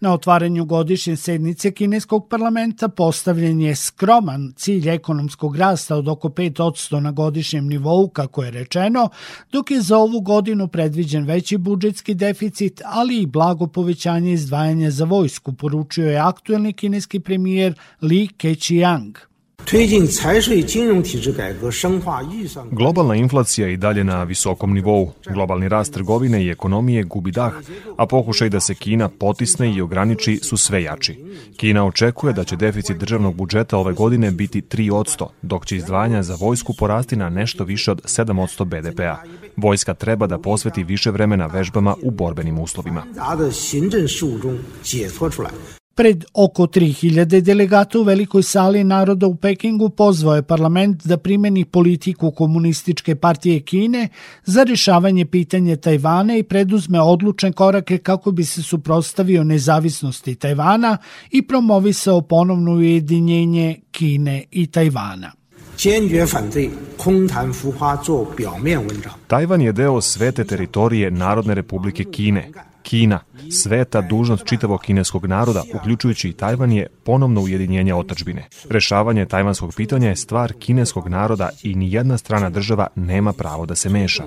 Na otvaranju godišnje sednice kineskog parlamenta postavljen je skroman cilj ekonomskog rasta od oko 5% na godišnjem nivou, kako je rečeno, dok je za ovu godinu predviđen veći budžetski deficit, ali i blago povećanje izdvajanja za vojsku, poručio je aktuelni kineski premijer Li Keqiang. Globalna inflacija je i dalje na visokom nivou. Globalni rast trgovine i ekonomije gubi dah, a pokušaj da se Kina potisne i ograniči su sve jači. Kina očekuje da će deficit državnog budžeta ove godine biti 3%, dok će izdvajanja za vojsku porasti na nešto više od 7% BDP-a. Vojska treba da posveti više vremena vežbama u borbenim uslovima. Pred oko 3000 delegata u Velikoj sali naroda u Pekingu pozvao je parlament da primeni politiku komunističke partije Kine za rešavanje pitanja Tajvana i preduzme odlučne korake kako bi se suprostavio nezavisnosti Tajvana i promovisao ponovno ujedinjenje Kine i Tajvana. Tajvan je deo svete teritorije Narodne republike Kine, Kina, sveta dužnost čitavog kineskog naroda, uključujući i Tajvan je ponovno ujedinjenje otačbine. Rešavanje tajvanskog pitanja je stvar kineskog naroda i ni jedna strana država nema pravo da se meša.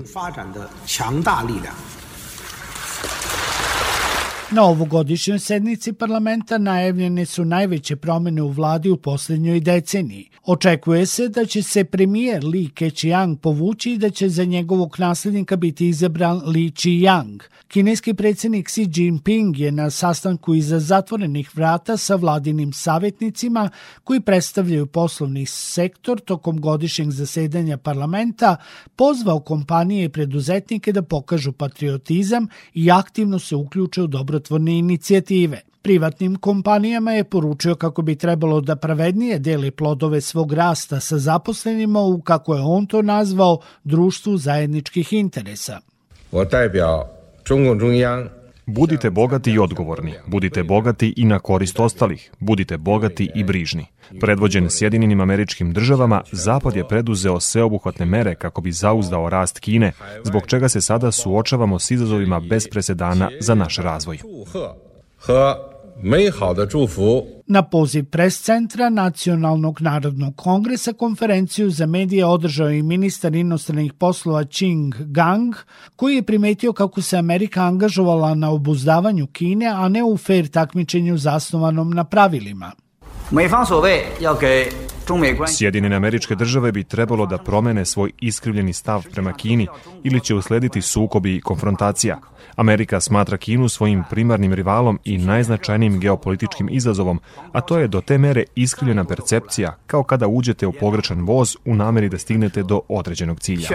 Na ovogodišnjoj sednici parlamenta najavljene su najveće promene u vladi u poslednjoj deceniji. Očekuje se da će se premijer Li Keqiang povući i da će za njegovog naslednika biti izabran Li Qiang. Kineski predsednik Xi Jinping je na sastanku iza zatvorenih vrata sa vladinim savjetnicima koji predstavljaju poslovni sektor tokom godišnjeg zasedanja parlamenta pozvao kompanije i preduzetnike da pokažu patriotizam i aktivno se uključe u dobrotvorne inicijative. Privatnim kompanijama je poručio kako bi trebalo da pravednije deli plodove svog rasta sa zaposlenima u, kako je on to nazvao, društvu zajedničkih interesa. 我代表中共中央 Budite bogati i odgovorni, budite bogati i na korist ostalih, budite bogati i brižni. Predvođen Sjedinjenim američkim državama, Zapad je preduzeo sveobuhvatne mere kako bi zauzdao rast Kine, zbog čega se sada suočavamo s izazovima bez presedana za naš razvoj. 美好的祝福。Na poziv pres centra Nacionalnog narodnog kongresa konferenciju za medije održao i ministar inostranih poslova Ching Gang, koji je primetio kako se Amerika angažovala na obuzdavanju Kine, a ne u fair takmičenju zasnovanom na pravilima. 美方所谓要给 Sjedinjene američke države bi trebalo da promene svoj iskrivljeni stav prema Kini ili će uslediti sukobi i konfrontacija. Amerika smatra Kinu svojim primarnim rivalom i najznačajnijim geopolitičkim izazovom, a to je do te mere iskrivljena percepcija kao kada uđete u pogrešan voz u nameri da stignete do određenog cilja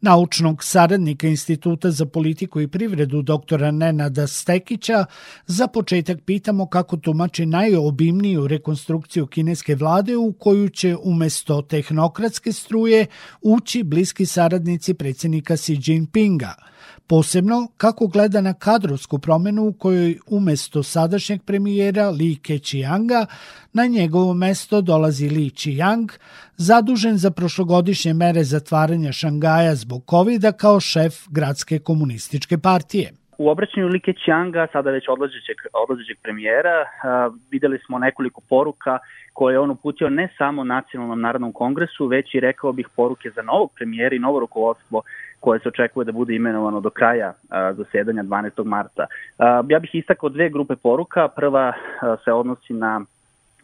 naučnog saradnika Instituta za politiku i privredu doktora Nenada Stekića, za početak pitamo kako tumači najobimniju rekonstrukciju kineske vlade u koju će umesto tehnokratske struje ući bliski saradnici predsjednika Xi Jinpinga – Posebno kako gleda na kadrovsku promenu u kojoj umesto sadašnjeg premijera Li Keqianga na njegovo mesto dolazi Li Qiang, zadužen za prošlogodišnje mere zatvaranja Šangaja zbog covid kao šef gradske komunističke partije. U obraćanju Like Qianga, sada već odlazećeg, odlazećeg premijera, a, videli smo nekoliko poruka koje je on uputio ne samo Nacionalnom narodnom kongresu, već i rekao bih poruke za novog premijera i novo rukovodstvo koje se očekuje da bude imenovano do kraja a, zasedanja 12. marta. A, ja bih istakao dve grupe poruka. Prva a, se odnosi na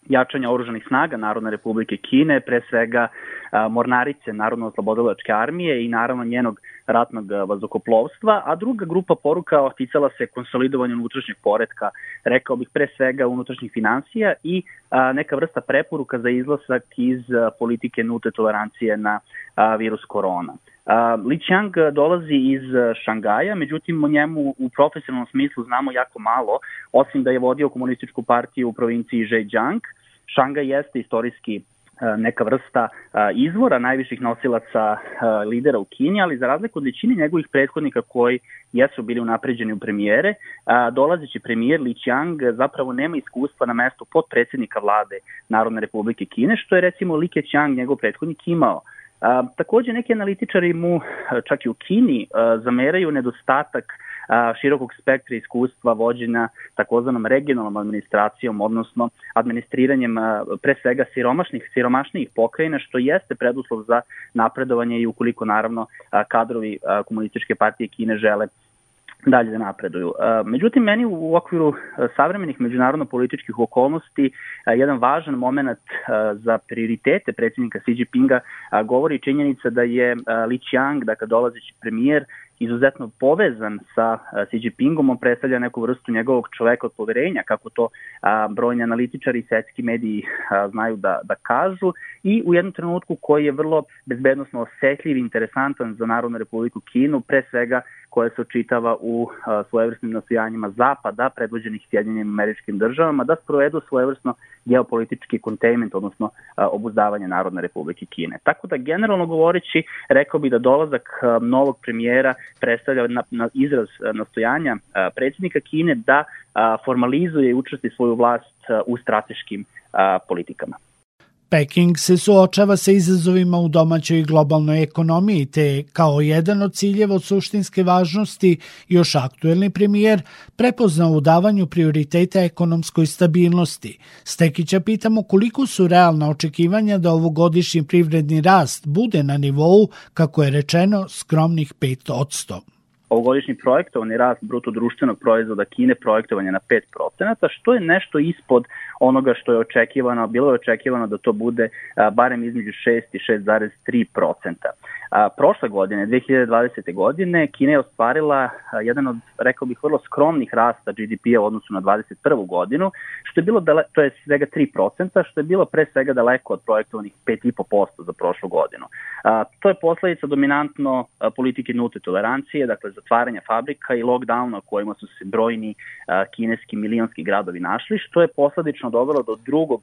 jačanja oružanih snaga Narodne republike Kine, pre svega mornarice Narodno-oslobodilačke armije i naravno njenog ratnog vazokoplovstva, a druga grupa poruka ticala se konsolidovanja unutrašnjeg poredka, rekao bih pre svega unutrašnjih financija i neka vrsta preporuka za izlasak iz politike nulte tolerancije na virus korona. Uh, Li Qiang dolazi iz Šangaja, međutim o njemu u profesionalnom smislu znamo jako malo, osim da je vodio komunističku partiju u provinciji Zhejiang. Šangaj jeste istorijski neka vrsta izvora najviših nosilaca lidera u Kini, ali za razliku od većine njegovih prethodnika koji jesu bili unapređeni u premijere, dolazeći premijer Li Qiang zapravo nema iskustva na mestu podpredsednika vlade Narodne republike Kine, što je recimo Li Keqiang, njegov prethodnik, imao. Takođe neki analitičari mu čak i u Kini zameraju nedostatak širokog spektra iskustva vođena takozvanom regionalnom administracijom, odnosno administriranjem pre svega siromašnih, siromašnijih pokrajina, što jeste preduslov za napredovanje i ukoliko naravno kadrovi komunističke partije Kine žele dalje da napreduju. Međutim, meni u okviru savremenih međunarodno-političkih okolnosti jedan važan moment za prioritete predsjednika Xi Jinpinga govori činjenica da je Li Qiang, dakle dolazeći premijer, izuzetno povezan sa Xi Jinpingom, on predstavlja neku vrstu njegovog čoveka od poverenja, kako to brojni analitičari i svetski mediji znaju da, da kažu, i u jednom trenutku koji je vrlo bezbednostno osetljiv i interesantan za Narodnu republiku Kinu, pre svega koja se očitava u svojevrsnim nastojanjima Zapada, predvođenih Sjedinjenim američkim državama, da sprovedu svojevrsno geopolitički containment, odnosno obuzdavanje Narodne republike Kine. Tako da, generalno govoreći, rekao bi da dolazak novog premijera predstavlja na, na izraz nastojanja predsjednika Kine da formalizuje i učesti svoju vlast u strateškim politikama. Peking se suočava sa izazovima u domaćoj i globalnoj ekonomiji, te kao jedan od ciljeva od suštinske važnosti još aktuelni premijer prepoznao u davanju prioriteta ekonomskoj stabilnosti. Stekića pitamo koliko su realna očekivanja da ovogodišnji privredni rast bude na nivou, kako je rečeno, skromnih 5 odsto ovogodišnji projektovani rast bruto društvenog proizvoda Kine projektovan je na 5%, što je nešto ispod onoga što je očekivano, bilo je očekivano da to bude barem između 6 i 6,3%. A, prošle godine, 2020. godine, Kina je ostvarila jedan od, rekao bih, vrlo skromnih rasta GDP-a u odnosu na 2021. godinu, što je bilo, dale, to je svega 3%, što je bilo pre svega daleko od projektovanih 5,5% za prošlu godinu. A, to je posledica dominantno politike nulte tolerancije, dakle zatvaranja fabrika i lockdowna kojima su se brojni a, kineski milionski gradovi našli, što je posledično dovelo do drugog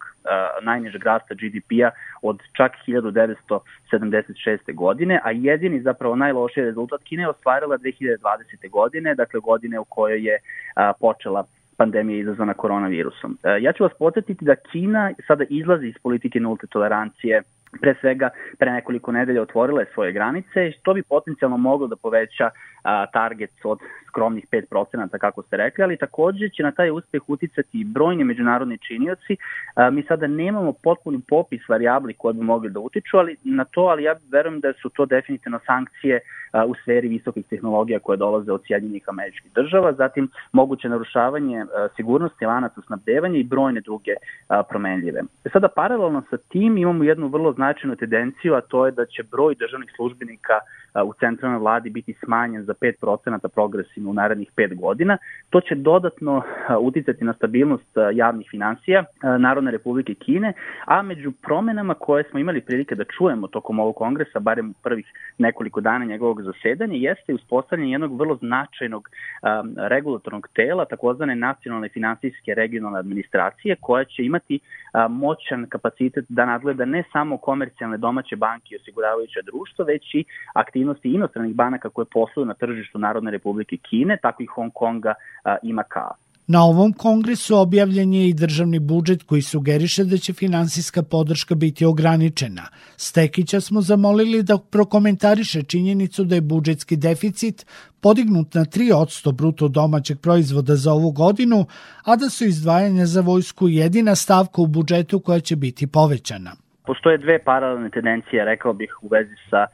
najnižeg rasta GDP-a od čak 1976. godine, a jedini zapravo najlošiji rezultat Kine je ostvarila 2020. godine, dakle godine u kojoj je a, počela pandemija izazvana koronavirusom. Ja ću vas podsjetiti da Kina sada izlazi iz politike nulte tolerancije pre svega pre nekoliko nedelja otvorila je svoje granice, što bi potencijalno moglo da poveća a, target od skromnih 5% kako ste rekli, ali takođe će na taj uspeh uticati i brojni međunarodni činioci. Mi sada nemamo potpuni popis variabli koje bi mogli da utiču ali, na to, ali ja verujem da su to definitivno sankcije a, u sferi visokih tehnologija koje dolaze od Sjedinjenih američkih država, zatim moguće narušavanje sigurnosti lanaca snabdevanja i brojne druge promenljive. E sada paralelno sa tim imamo jednu vrlo značajnu tendenciju, a to je da će broj državnih službenika u centralnoj vladi biti smanjen za 5% progresivno u narednih 5 godina. To će dodatno uticati na stabilnost javnih financija Narodne republike Kine, a među promenama koje smo imali prilike da čujemo tokom ovog kongresa, barem u prvih nekoliko dana njegovog zasedanja, jeste uspostavljanje jednog vrlo značajnog regulatornog tela, takozvane nacionalne finansijske regionalne administracije, koja će imati moćan kapacitet da nadgleda ne samo komercijalne domaće banke i osiguravajuća društva, već i aktivnosti inostranih banaka koje posluju na tržištu Narodne republike Kine, tako i Hong Konga i Makaa. Na ovom kongresu objavljen je i državni budžet koji sugeriše da će finansijska podrška biti ograničena. Stekića smo zamolili da prokomentariše činjenicu da je budžetski deficit podignut na 3% bruto domaćeg proizvoda za ovu godinu, a da su izdvajanja za vojsku jedina stavka u budžetu koja će biti povećana. Postoje dve paralelne tendencije, rekao bih, u vezi sa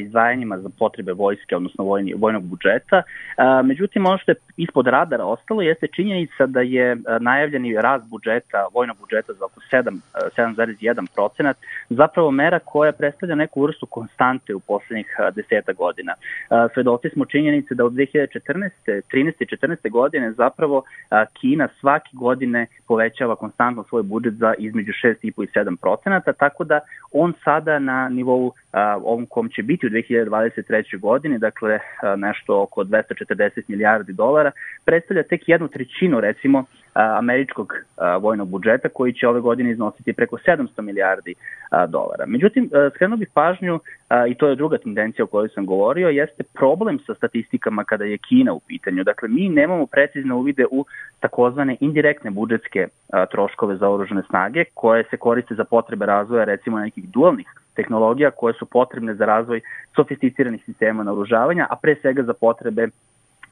izdvajanjima za potrebe vojske, odnosno vojni, vojnog budžeta. Međutim, ono što je ispod radara ostalo jeste činjenica da je najavljeni rast budžeta, vojnog budžeta za oko 7,1 procenat, zapravo mera koja predstavlja neku vrstu konstante u poslednjih deseta godina. Svedoci smo činjenice da od 2014. 13. i 14. godine zapravo Kina svake godine povećava konstantno svoj budžet za između 6,5 i 7 procenata, tako da on sada na nivou ovom kom će biti u 2023. godini, dakle nešto oko 240 milijardi dolara, predstavlja tek jednu trećinu recimo američkog vojnog budžeta koji će ove godine iznositi preko 700 milijardi dolara. Međutim, skrenuo bih pažnju, i to je druga tendencija o kojoj sam govorio, jeste problem sa statistikama kada je Kina u pitanju. Dakle, mi nemamo precizne uvide u takozvane indirektne budžetske troškove za oružane snage koje se koriste za potrebe razvoja recimo nekih dualnih tehnologija koje su potrebne za razvoj sofisticiranih sistema naoružavanja, a pre svega za potrebe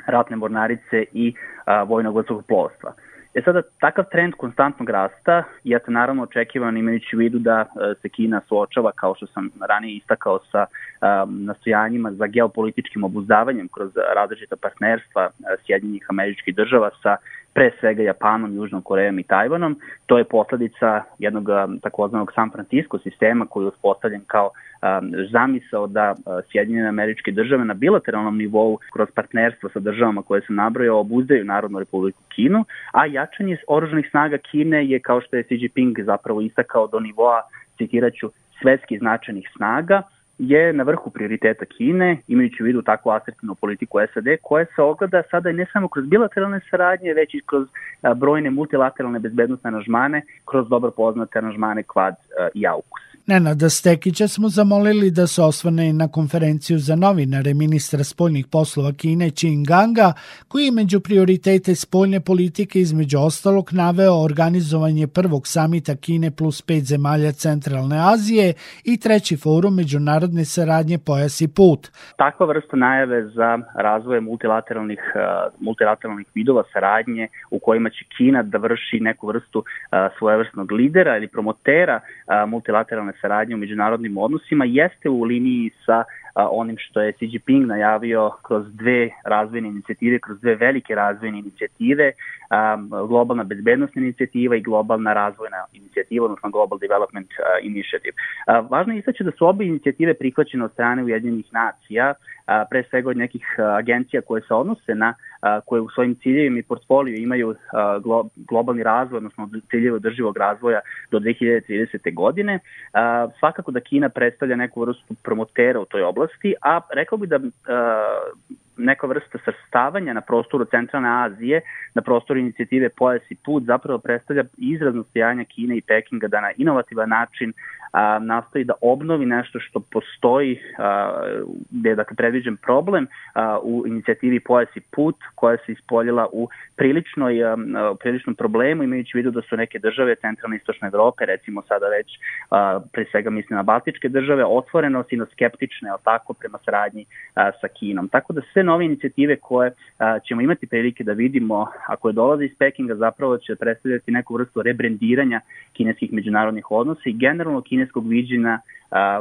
ratne mornarice i a, vojnog vazduhoplovstva. E sada, takav trend konstantnog rasta je to naravno očekivan imajući u vidu da e, se Kina suočava, kao što sam ranije istakao, sa um, nastojanjima za geopolitičkim obuzdavanjem kroz različita partnerstva Sjedinjenih američkih država sa pre svega Japanom, Južnom Korejom i Tajvanom. To je posledica jednog takozvanog San Francisco sistema koji je uspostavljen kao um, zamisao da Sjedinjene američke države na bilateralnom nivou kroz partnerstvo sa državama koje se nabrojao obuzdaju Narodnu republiku Kinu, a jačanje oružanih snaga Kine je, kao što je Xi Jinping zapravo istakao do nivoa, citiraću, svetskih značajnih snaga, je na vrhu prioriteta Kine, imajući u vidu takvu asertivnu politiku SAD, koja se ogleda sada ne samo kroz bilateralne saradnje, već i kroz brojne multilateralne bezbednostne aranžmane, kroz dobro poznate aranžmane Quad i AUKUS. Nenada Stekića smo zamolili da se osvrne na konferenciju za novinare ministra spoljnih poslova Kine Qin Ganga, koji je među prioritete spoljne politike između ostalog naveo organizovanje prvog samita Kine plus pet zemalja Centralne Azije i treći forum međunarodne saradnje Pojas i put. Takva vrsta najave za razvoje multilateralnih, multilateralnih vidova saradnje u kojima će Kina da vrši neku vrstu svojevrsnog lidera ili promotera multilateralne bilateralne saradnje u međunarodnim odnosima jeste u liniji sa onim što je Xi Jinping najavio kroz dve razvojne inicijative, kroz dve velike razvojne inicijative, globalna bezbednostna inicijativa i globalna razvojna inicijativa, odnosno Global Development Initiative. Važno je istaći da su obe inicijative prihvaćene od strane Ujedinjenih nacija, pre svega od nekih agencija koje se odnose na koje u svojim ciljevima i portfoliju imaju glo, globalni razvoj, odnosno ciljeve održivog razvoja do 2030. godine. Svakako da Kina predstavlja neku vrstu promotera u toj oblasti, a rekao bi da neka vrsta srstavanja na prostoru Centralne Azije, na prostoru inicijative Pojas i put, zapravo predstavlja izrazno stojanja Kine i Pekinga da na inovativan način a, nastoji da obnovi nešto što postoji, a, gde je dakle, predviđen problem a, u inicijativi Pojas i put, koja se ispoljila u priličnoj, a, priličnom problemu, imajući vidu da su neke države centralne istočne Evrope, recimo sada već, a, pre svega mislim na baltičke države, otvoreno sino skeptične, ali tako, prema saradnji a, sa Kinom. Tako da sve nove inicijative koje a, ćemo imati prilike da vidimo, a koje dolaze iz Pekinga, zapravo će predstavljati neku vrstu rebrendiranja kineskih međunarodnih odnosa i generalno kineskog viđenja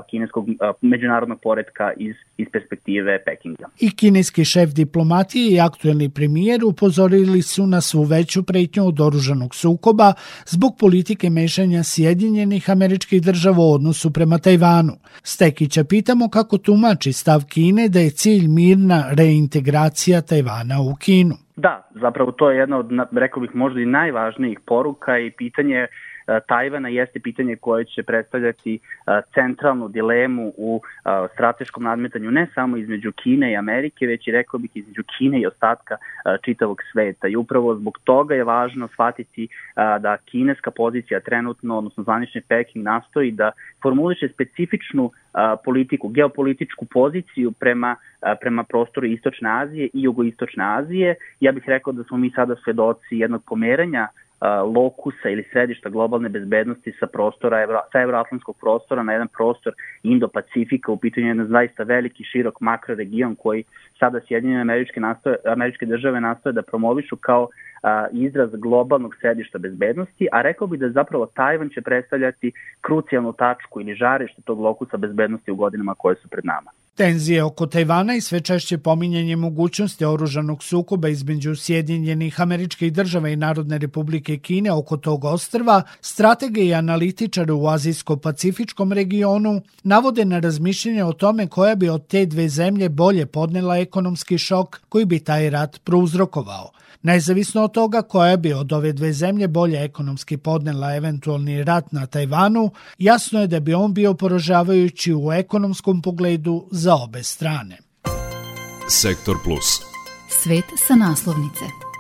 kineskog međunarodnog poredka iz, iz perspektive Pekinga. I kineski šef diplomatije i aktuelni premijer upozorili su na svu veću pretnju od oružanog sukoba zbog politike mešanja Sjedinjenih američkih država u odnosu prema Tajvanu. Stekića pitamo kako tumači stav Kine da je cilj mirna reintegracija Tajvana u Kinu. Da, zapravo to je jedna od, rekao bih, možda i najvažnijih poruka i pitanje Tajvana jeste pitanje koje će predstavljati e, centralnu dilemu u e, strateškom nadmetanju ne samo između Kine i Amerike, već i rekao bih između Kine i ostatka čitavog sveta. I upravo zbog toga je važno shvatiti da kineska pozicija trenutno, odnosno zvanični Peking, nastoji da formuliše specifičnu politiku, geopolitičku poziciju prema, prema prostoru Istočne Azije i Jugoistočne Azije. Ja bih rekao da smo mi sada svedoci jednog pomeranja lokusa ili središta globalne bezbednosti sa prostora, sa evroatlantskog prostora na jedan prostor Indo-Pacifika, u pitanju jedan zaista veliki, širok makroregion koji sada Sjedinjene američke, nastoje, američke države nastoje da promovišu kao a, izraz globalnog središta bezbednosti, a rekao bi da zapravo Tajvan će predstavljati krucijalnu tačku ili žarište tog lokusa bezbednosti u godinama koje su pred nama. Tenzije oko Tajvana i sve češće pominjanje mogućnosti oružanog sukoba između Sjedinjenih američkih država i Narodne republike Kine oko tog ostrva, stratege i analitičari u Azijsko-Pacifičkom regionu navode na razmišljenje o tome koja bi od te dve zemlje bolje podnela ekonomski šok koji bi taj rat prouzrokovao. Nezavisno od toga koja bi od ove dve zemlje bolje ekonomski podnela eventualni rat na Tajvanu, jasno je da bi on bio poražavajući u ekonomskom pogledu za obe strane. Sektor Plus. Svet sa naslovnice.